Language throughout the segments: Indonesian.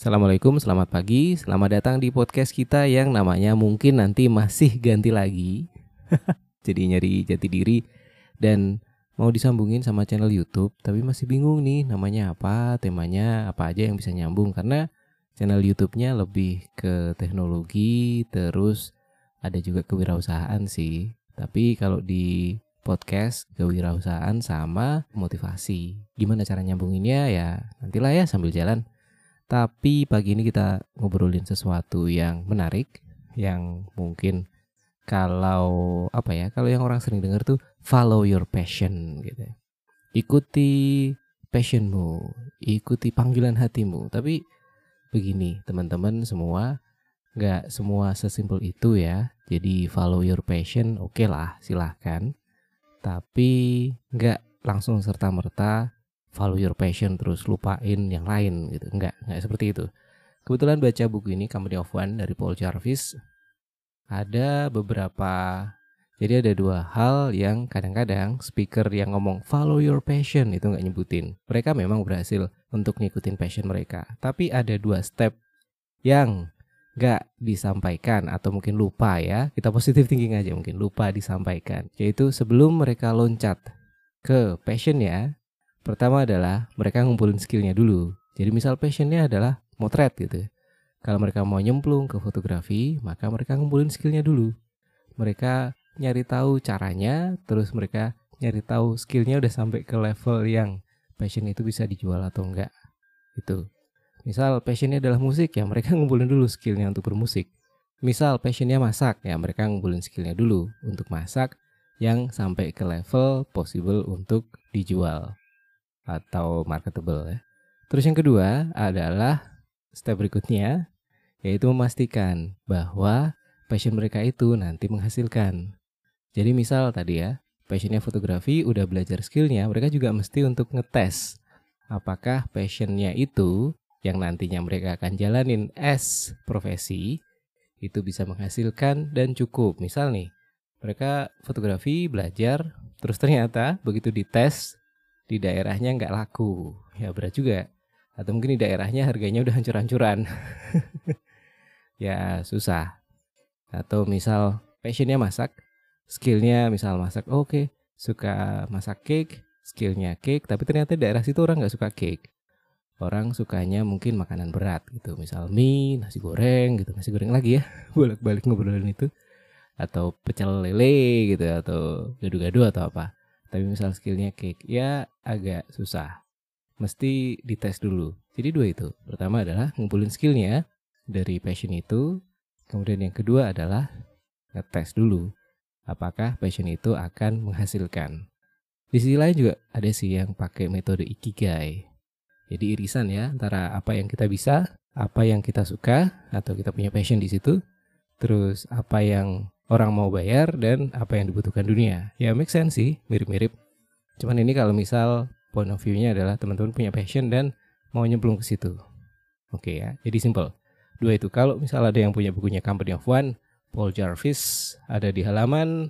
Assalamualaikum, selamat pagi, selamat datang di podcast kita yang namanya mungkin nanti masih ganti lagi. Jadi nyari jati diri dan mau disambungin sama channel YouTube, tapi masih bingung nih namanya apa, temanya apa aja yang bisa nyambung karena channel YouTube-nya lebih ke teknologi, terus ada juga kewirausahaan sih. Tapi kalau di podcast kewirausahaan sama motivasi. Gimana cara nyambunginnya ya nantilah ya sambil jalan. Tapi pagi ini kita ngobrolin sesuatu yang menarik, yang mungkin kalau apa ya, kalau yang orang sering dengar tuh follow your passion gitu. Ikuti passionmu, ikuti panggilan hatimu. Tapi begini teman-teman semua, nggak semua sesimpel itu ya. Jadi follow your passion, oke okay lah, silahkan. Tapi nggak langsung serta merta follow your passion terus lupain yang lain gitu. Enggak, enggak seperti itu. Kebetulan baca buku ini Company of One dari Paul Jarvis ada beberapa jadi ada dua hal yang kadang-kadang speaker yang ngomong follow your passion itu nggak nyebutin. Mereka memang berhasil untuk ngikutin passion mereka. Tapi ada dua step yang nggak disampaikan atau mungkin lupa ya. Kita positif thinking aja mungkin lupa disampaikan. Yaitu sebelum mereka loncat ke passion ya, Pertama adalah mereka ngumpulin skillnya dulu. Jadi misal passionnya adalah motret gitu. Kalau mereka mau nyemplung ke fotografi, maka mereka ngumpulin skillnya dulu. Mereka nyari tahu caranya, terus mereka nyari tahu skillnya udah sampai ke level yang passion itu bisa dijual atau enggak. Itu. Misal passionnya adalah musik, ya mereka ngumpulin dulu skillnya untuk bermusik. Misal passionnya masak, ya mereka ngumpulin skillnya dulu untuk masak yang sampai ke level possible untuk dijual atau marketable ya. Terus yang kedua adalah step berikutnya yaitu memastikan bahwa passion mereka itu nanti menghasilkan. Jadi misal tadi ya, passionnya fotografi udah belajar skillnya, mereka juga mesti untuk ngetes apakah passionnya itu yang nantinya mereka akan jalanin as profesi itu bisa menghasilkan dan cukup. Misal nih, mereka fotografi belajar, terus ternyata begitu dites di daerahnya nggak laku ya berat juga atau mungkin di daerahnya harganya udah hancur-hancuran ya susah atau misal passionnya masak skillnya misal masak oke okay. suka masak cake skillnya cake tapi ternyata daerah situ orang nggak suka cake orang sukanya mungkin makanan berat gitu. Misal mie nasi goreng gitu. Nasi goreng lagi ya bolak-balik ngobrolin itu. Atau pecel lele gitu atau gado-gado atau apa. Tapi misal skillnya cake ya agak susah. Mesti dites dulu. Jadi dua itu. Pertama adalah ngumpulin skillnya dari passion itu. Kemudian yang kedua adalah ngetes dulu apakah passion itu akan menghasilkan. Di sisi lain juga ada sih yang pakai metode ikigai jadi irisan ya antara apa yang kita bisa apa yang kita suka atau kita punya passion di situ terus apa yang orang mau bayar dan apa yang dibutuhkan dunia. Ya make sense sih, mirip-mirip. Cuman ini kalau misal point of view-nya adalah teman-teman punya passion dan mau nyemplung ke situ. Oke ya, jadi simple. Dua itu. Kalau misal ada yang punya bukunya Company of One, Paul Jarvis ada di halaman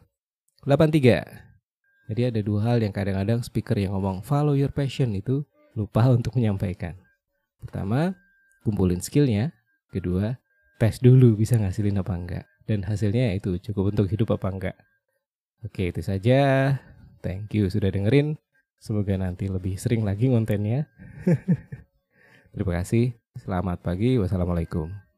83. Jadi ada dua hal yang kadang-kadang speaker yang ngomong follow your passion itu lupa untuk menyampaikan. Pertama, kumpulin skillnya. Kedua, tes dulu bisa ngasilin apa enggak dan hasilnya itu cukup untuk hidup apa enggak. Oke, itu saja. Thank you sudah dengerin. Semoga nanti lebih sering lagi kontennya. Terima kasih. Selamat pagi. Wassalamualaikum.